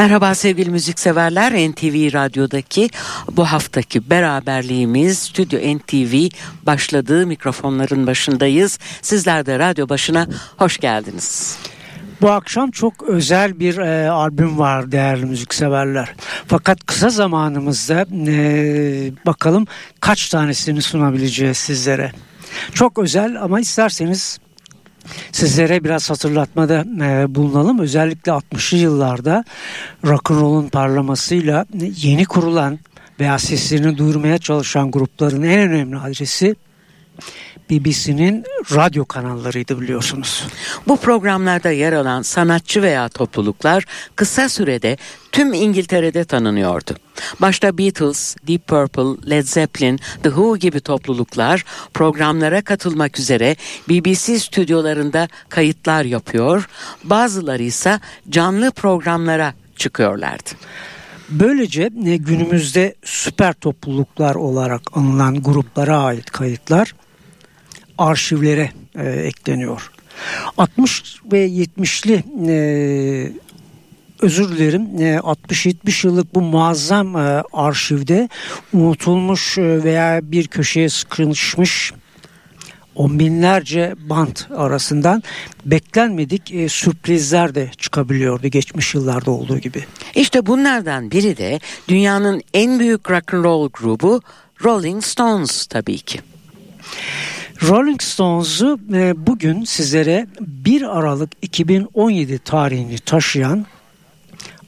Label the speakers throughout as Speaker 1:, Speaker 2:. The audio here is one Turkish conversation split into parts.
Speaker 1: Merhaba sevgili müzikseverler NTV Radyo'daki bu haftaki beraberliğimiz Stüdyo NTV başladığı mikrofonların başındayız. Sizler de radyo başına hoş geldiniz.
Speaker 2: Bu akşam çok özel bir e, albüm var değerli müzikseverler. Fakat kısa zamanımızda e, bakalım kaç tanesini sunabileceğiz sizlere. Çok özel ama isterseniz sizlere biraz hatırlatmada e, bulunalım. Özellikle 60'lı yıllarda rock'n'roll'un parlamasıyla yeni kurulan veya seslerini duyurmaya çalışan grupların en önemli adresi BBC'nin radyo kanallarıydı biliyorsunuz.
Speaker 1: Bu programlarda yer alan sanatçı veya topluluklar kısa sürede tüm İngiltere'de tanınıyordu. Başta Beatles, Deep Purple, Led Zeppelin, The Who gibi topluluklar programlara katılmak üzere BBC stüdyolarında kayıtlar yapıyor, bazıları ise canlı programlara çıkıyorlardı.
Speaker 2: Böylece e, günümüzde süper topluluklar olarak anılan gruplara ait kayıtlar arşivlere e, ekleniyor. 60 ve 70'li e, özür dilerim 60-70 e, yıllık bu muazzam e, arşivde unutulmuş e, veya bir köşeye sıkışmış on binlerce bant arasından beklenmedik e, sürprizler de çıkabiliyordu geçmiş yıllarda olduğu gibi.
Speaker 1: İşte bunlardan biri de dünyanın en büyük rock and roll grubu Rolling Stones tabii ki.
Speaker 2: Rolling Stones'u e, bugün sizlere 1 Aralık 2017 tarihini taşıyan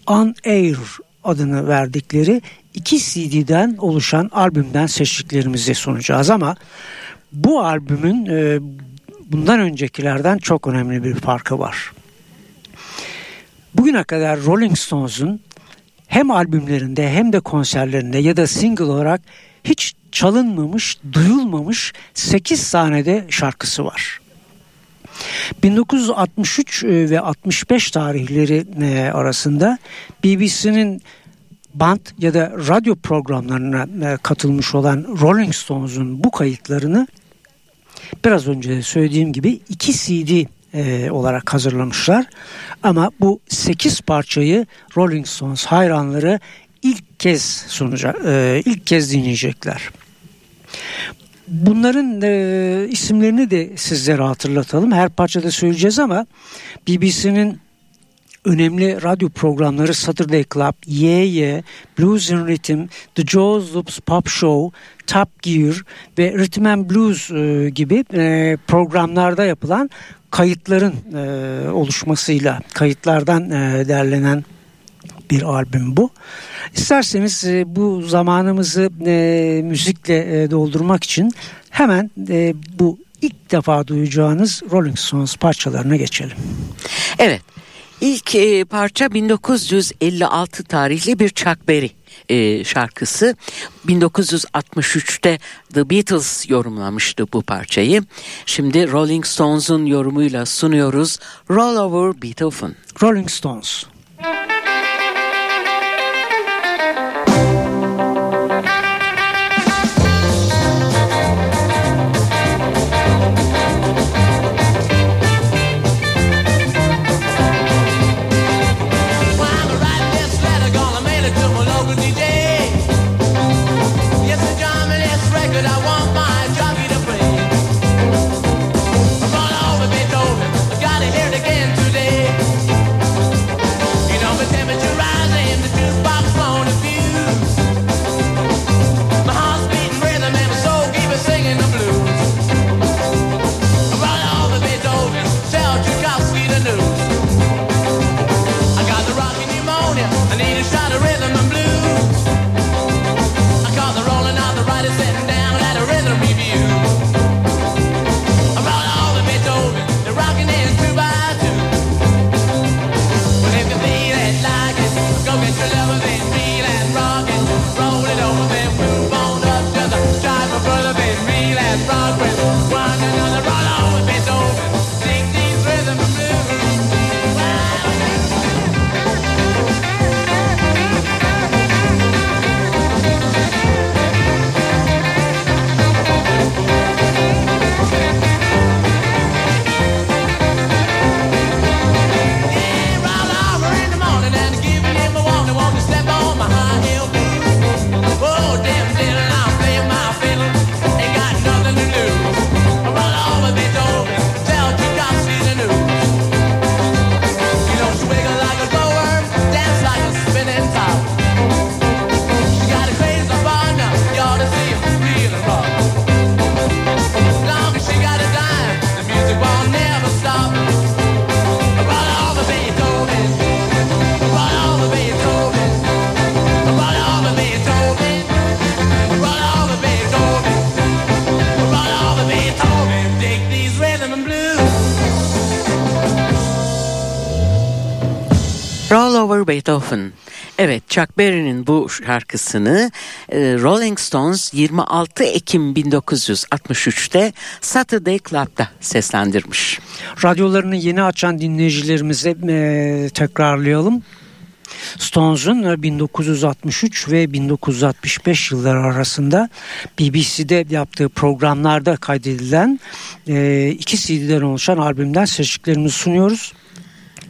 Speaker 2: On Air adını verdikleri iki CD'den oluşan albümden seçtiklerimizi sunacağız ama bu albümün e, bundan öncekilerden çok önemli bir farkı var. Bugüne kadar Rolling Stones'un hem albümlerinde hem de konserlerinde ya da single olarak hiç çalınmamış, duyulmamış 8 tane de şarkısı var. 1963 e, ve 65 tarihleri e, arasında BBC'nin band ya da radyo programlarına e, katılmış olan Rolling Stones'un bu kayıtlarını biraz önce söylediğim gibi 2 CD olarak hazırlamışlar. Ama bu 8 parçayı Rolling Stones hayranları ilk kez sunacak, ilk kez dinleyecekler. Bunların e, isimlerini de sizlere hatırlatalım. Her parçada söyleyeceğiz ama BBC'nin önemli radyo programları Saturday Club, Yeah, Blues in Rhythm, The Joe Loops Pop Show, Top Gear ve Rhythm and Blues e, gibi e, programlarda yapılan kayıtların e, oluşmasıyla, kayıtlardan e, derlenen bir albüm bu. İsterseniz e, bu zamanımızı e, müzikle e, doldurmak için hemen e, bu ilk defa duyacağınız Rolling Stones parçalarına geçelim.
Speaker 1: Evet. İlk e, parça 1956 tarihli bir Chuck Berry e, şarkısı. 1963'te The Beatles yorumlamıştı bu parçayı. Şimdi Rolling Stones'un yorumuyla sunuyoruz. Roll Over Beethoven.
Speaker 2: Rolling Stones.
Speaker 1: Over Beethoven. Evet Chuck Berry'nin bu şarkısını e, Rolling Stones 26 Ekim 1963'te Saturday Club'da seslendirmiş.
Speaker 2: Radyolarını yeni açan dinleyicilerimize e, tekrarlayalım. Stones'un 1963 ve 1965 yılları arasında BBC'de yaptığı programlarda kaydedilen e, iki CD'den oluşan albümden seçtiklerimizi sunuyoruz.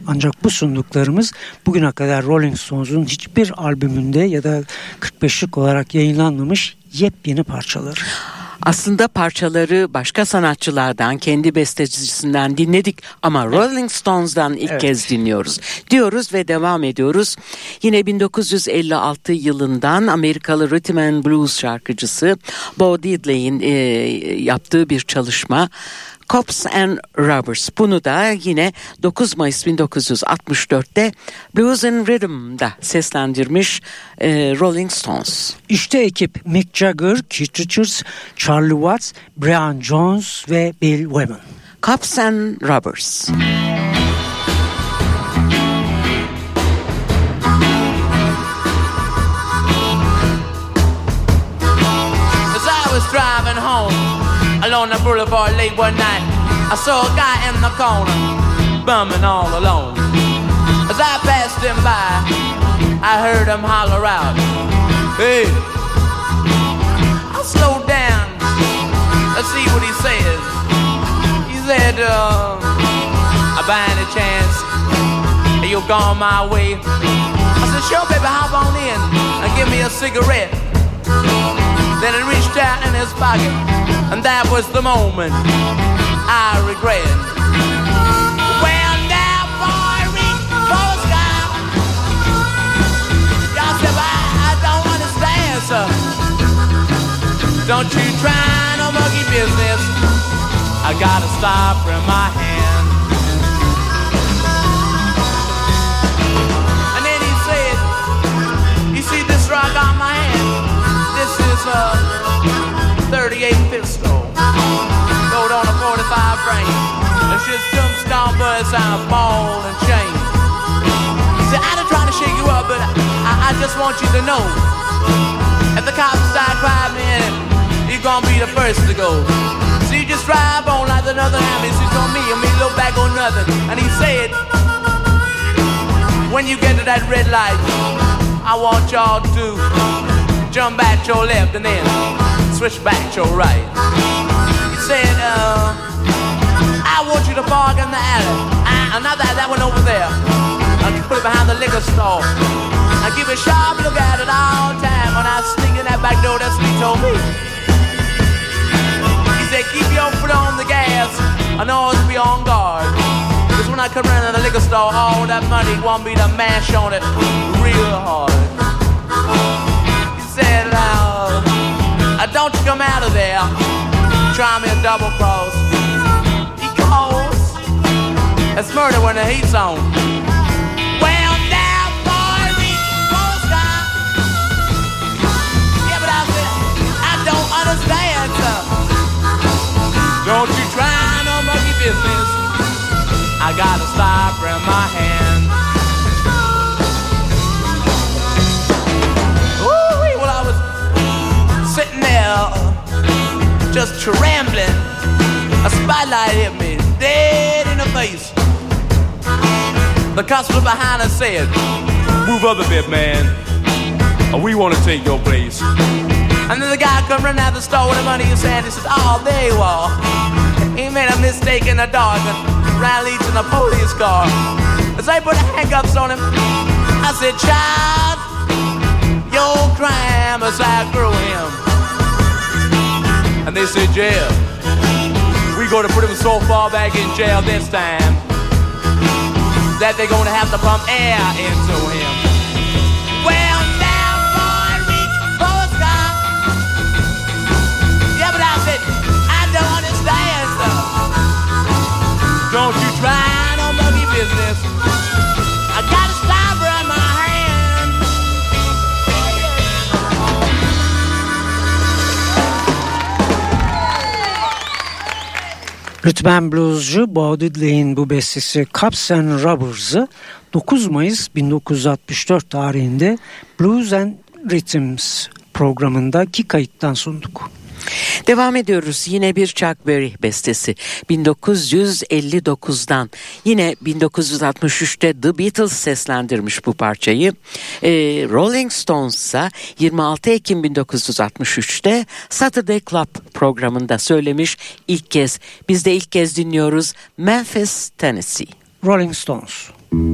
Speaker 2: Ancak bu sunduklarımız bugüne kadar Rolling Stones'un hiçbir albümünde ya da 45'lik olarak yayınlanmamış yepyeni parçalar.
Speaker 1: Aslında parçaları başka sanatçılardan, kendi bestecisinden dinledik ama Rolling Stones'dan ilk evet. kez dinliyoruz. Diyoruz ve devam ediyoruz. Yine 1956 yılından Amerikalı Rhythm and Blues şarkıcısı Bo Diddley'in e, yaptığı bir çalışma. Cops and Robbers. Bunu da yine 9 Mayıs 1964'te Blues and Rhythm'da seslendirmiş e, Rolling Stones.
Speaker 2: İşte ekip Mick Jagger, Keith Richards, Charlie Watts, Brian Jones ve Bill Wyman.
Speaker 1: Cops and Robbers.
Speaker 3: As along the boulevard late one night. I saw a guy in the corner, bumming all alone. As I passed him by, I heard him holler out, Hey! I'll slow down. Let's see what he says. He said, uh, by any chance, you'll go my way. I said, sure, baby, hop on in and give me a cigarette. Then he reached out in his pocket, and that was the moment I regret. Well, now, boy, reach for the sky. Y'all I, don't understand, sir. Don't you try no monkey business. I got a stopper in my hand. Is a uh, 38 pistol. Load on a 45 frame. It's just jump stone buzz on a ball and chain. See, I ain't trying to shake you up, but I, I just want you to know. If the cops start crying in, you're gonna be the first to go. So you just drive on like another ambulance on me and me look back on nothing. And he said, when you get to that red light, I want y'all to jump back your left and then switch back your right. He said, uh, I want you to park in the alley. Uh, not that, that one over there. I put it behind the liquor store. I keep a sharp look at it all time when I sneak in that back door, that's what he told me. He said, keep your foot on the gas and always be on guard. Cause when I come around to the liquor store, all that money want me to mash on it real hard said loud, uh, don't you come out of there, try me a double cross. Because it's murder when the heat's on. Well, now, boy, Yeah, but I said, I don't understand. Don't you try no monkey business. I got a just trembling. A spotlight hit me dead in the face. The constable behind us said, Move up a bit, man. Uh, we want to take your place. And then the guy come running out the store with the money in his hand. He says, Oh, there you are. He made a mistake in the dark and leads in a police car. As I put the handcuffs on him, I said, Child, your crime as I him. And they said, jail. We gonna put him so far back in jail this time that they're gonna have to pump air into him. Well, now, boy, reach for the sky. Yeah, but I said, I don't understand. Don't you try no monkey business.
Speaker 2: Rhythm bluescu Bo Diddley'in bu bestesi Cups and Rubbers'ı 9 Mayıs 1964 tarihinde Blues and Rhythms programındaki kayıttan sunduk.
Speaker 3: Devam ediyoruz. Yine bir Chuck Berry bestesi. 1959'dan yine 1963'te The Beatles seslendirmiş bu parçayı. Ee, Rolling Stones ise 26 Ekim 1963'te Saturday Club programında söylemiş ilk kez. Biz de ilk kez dinliyoruz Memphis Tennessee.
Speaker 2: Rolling Stones.
Speaker 3: Chuck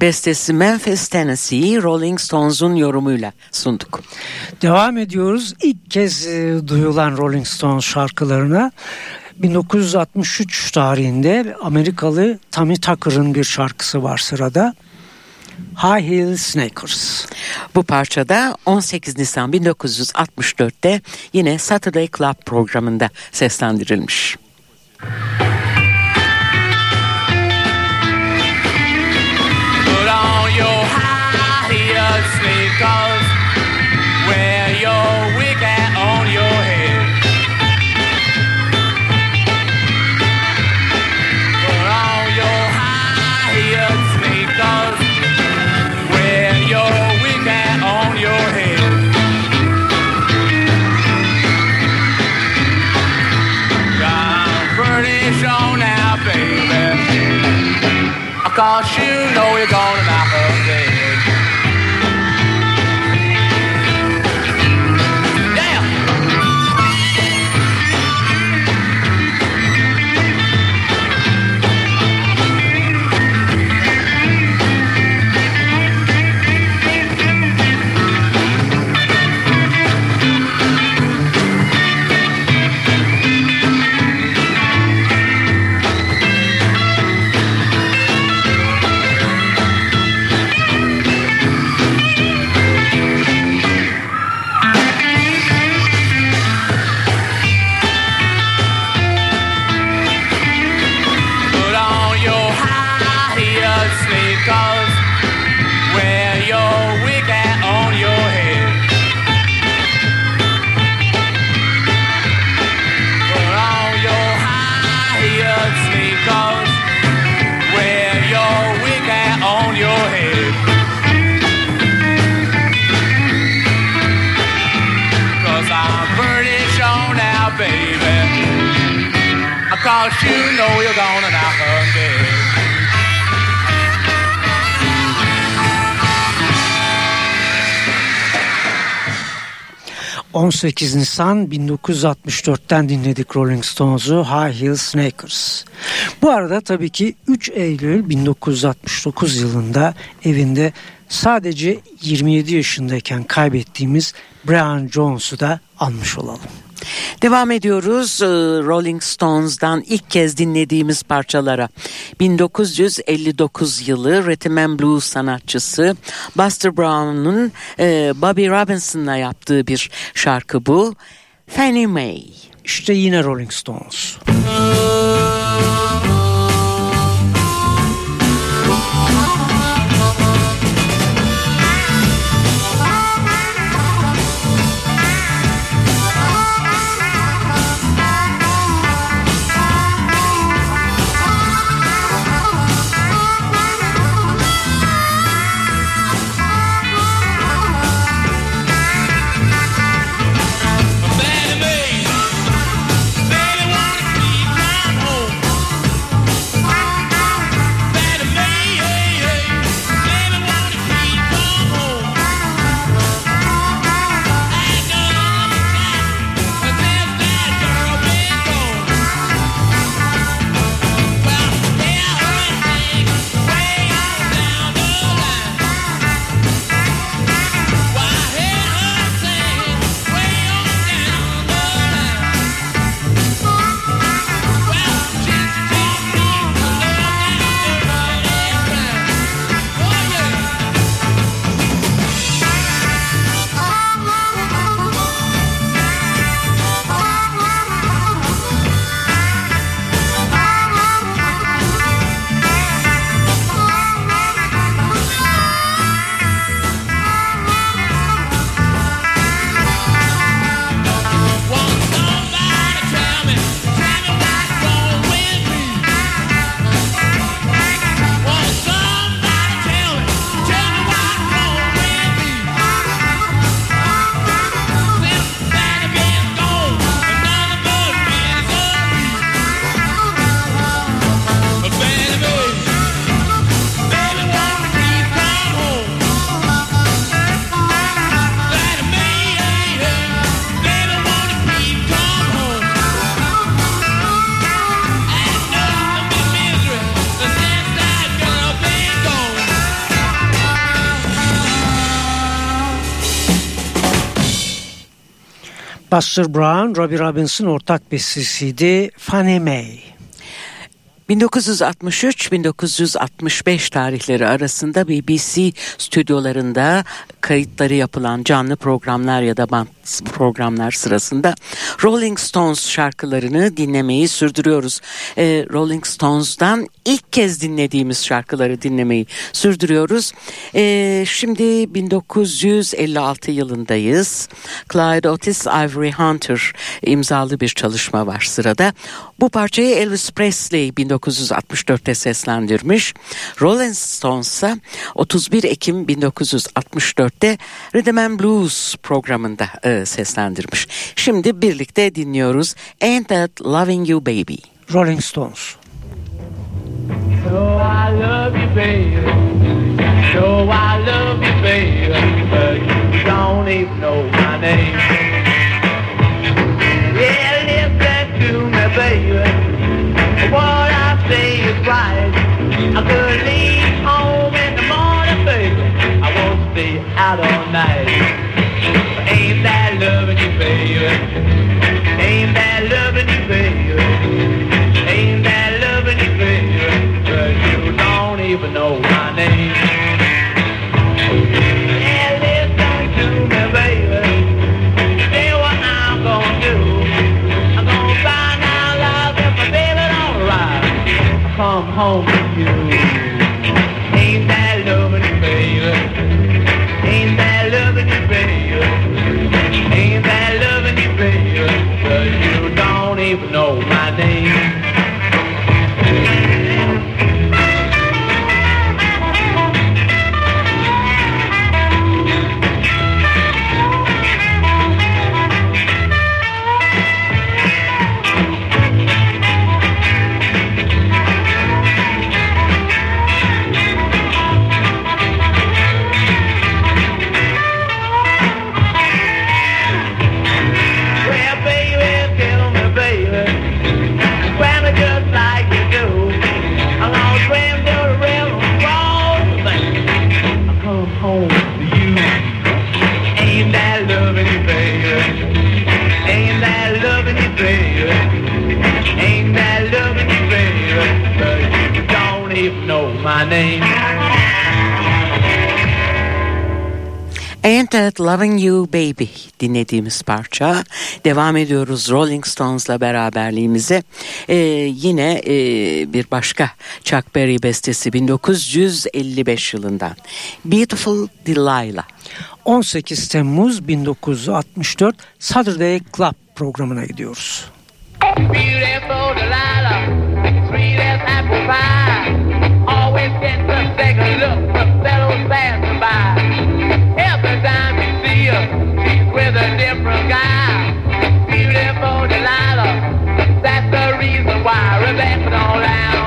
Speaker 3: Bestesi Memphis Tennessee Rolling Stones'un yorumuyla sunduk.
Speaker 2: Devam ediyoruz. İlk kez e, duyulan Rolling Stones şarkılarına 1963 tarihinde Amerikalı Tommy Tucker'ın bir şarkısı var sırada. High Heel Sneakers.
Speaker 3: Bu parçada 18 Nisan 1964'te yine Saturday Club programında seslendirilmiş. Müzik Cause you know you're gonna knock
Speaker 4: her dead.
Speaker 3: 18 Nisan 1964'ten dinledik Rolling Stones'u High Heel Sneakers. Bu arada tabii ki 3 Eylül 1969 yılında evinde sadece 27 yaşındayken kaybettiğimiz Brian Jones'u da almış olalım.
Speaker 1: Devam ediyoruz e, Rolling Stones'dan ilk kez dinlediğimiz parçalara. 1959 yılı Rhythm and Blues sanatçısı Buster Brown'un e, Bobby Robinson'la yaptığı bir şarkı bu. Fannie Mae.
Speaker 3: İşte yine Rolling Stones. Buster Brown, Robbie Robinson ortak bestesiydi Fannie Mae.
Speaker 1: 1963-1965 tarihleri arasında BBC stüdyolarında kayıtları yapılan canlı programlar ya da band programlar sırasında Rolling Stones şarkılarını dinlemeyi sürdürüyoruz. Ee, Rolling Stones'dan ilk kez dinlediğimiz şarkıları dinlemeyi sürdürüyoruz. Ee, şimdi 1956 yılındayız. Clyde Otis Ivory Hunter imzalı bir çalışma var sırada. Bu parçayı Elvis Presley 1964'te seslendirmiş. Rolling Stones ise 31 Ekim 1964'te Rhythm and Blues programında e, seslendirmiş. Şimdi birlikte dinliyoruz Ain't That Loving You Baby.
Speaker 3: Rolling Stones.
Speaker 5: So I love you, baby. So I love you, baby. But you don't even know my name. Yeah, listen to me, baby. What I say is right. I could leave home in the morning, baby. I won't stay out all home to you.
Speaker 3: Home to you. Ain't that loving you, baby? Ain't that loving you, baby? Ain't that loving you, baby? But you don't even know my name.
Speaker 1: Ain't That Loving You Baby dinlediğimiz parça. Devam ediyoruz Rolling Stones'la beraberliğimize. Ee, yine e, bir başka Chuck Berry bestesi 1955 yılından. Beautiful Delilah.
Speaker 2: 18 Temmuz 1964 Saturday Club programına gidiyoruz.
Speaker 3: Beautiful Delilah, sweet as apple pie. Always gets a second look from fellows passing by. With a different guy. Beautiful Delilah, that's the reason why Rebecca don't allow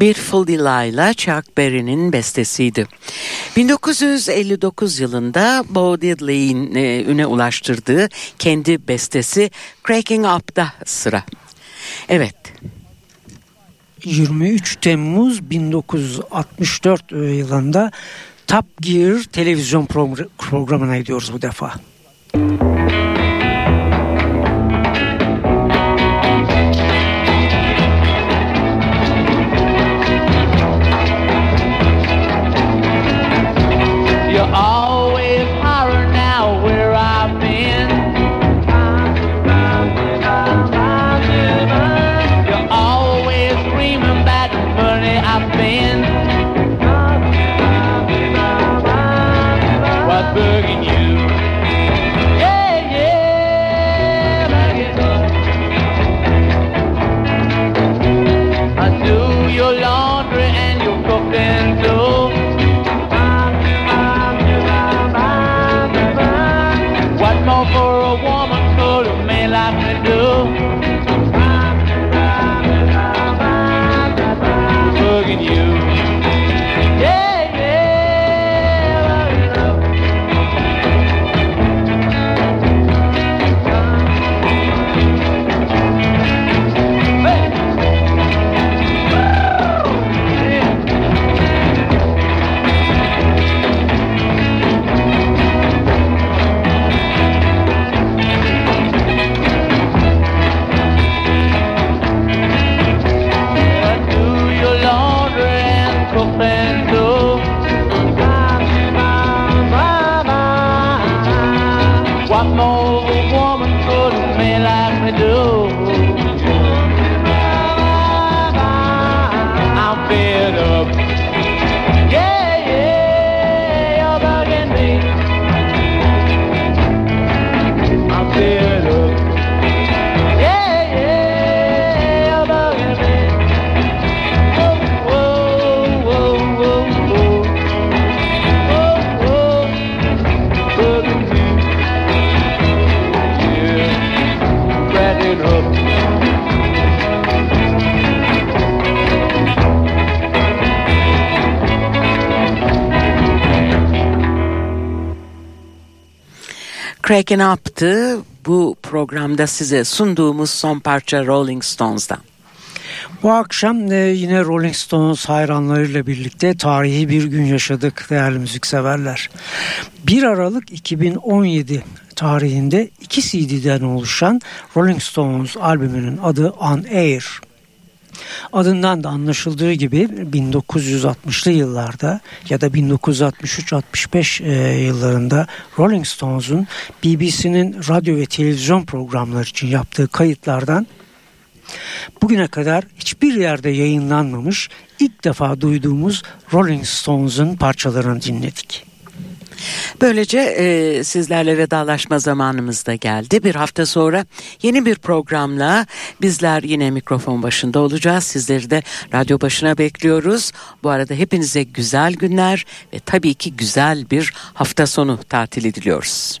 Speaker 3: Beautiful Delilah
Speaker 1: Chuck Berry'nin bestesiydi. 1959 yılında Bo Diddley'in e, üne ulaştırdığı kendi bestesi Cracking Up'da sıra. Evet,
Speaker 2: 23 Temmuz 1964 yılında Top Gear televizyon progr- programına gidiyoruz bu defa.
Speaker 3: You're
Speaker 1: Cracking Up'tı bu programda size sunduğumuz son parça Rolling Stones'dan.
Speaker 2: Bu akşam e, yine Rolling Stones hayranlarıyla birlikte tarihi bir gün yaşadık değerli müzikseverler. 1 Aralık 2017 tarihinde iki CD'den oluşan Rolling Stones albümünün adı On Air. Adından da anlaşıldığı gibi 1960'lı yıllarda ya da 1963-65 e, yıllarında Rolling Stones'un BBC'nin radyo ve televizyon programları için yaptığı kayıtlardan bugüne kadar hiçbir yerde yayınlanmamış ilk defa duyduğumuz Rolling Stones'un parçalarını dinledik.
Speaker 1: Böylece e, sizlerle vedalaşma zamanımız da geldi. Bir hafta sonra yeni bir programla bizler yine mikrofon başında olacağız. Sizleri de radyo başına bekliyoruz. Bu arada hepinize güzel günler ve tabii ki güzel bir hafta sonu tatili diliyoruz.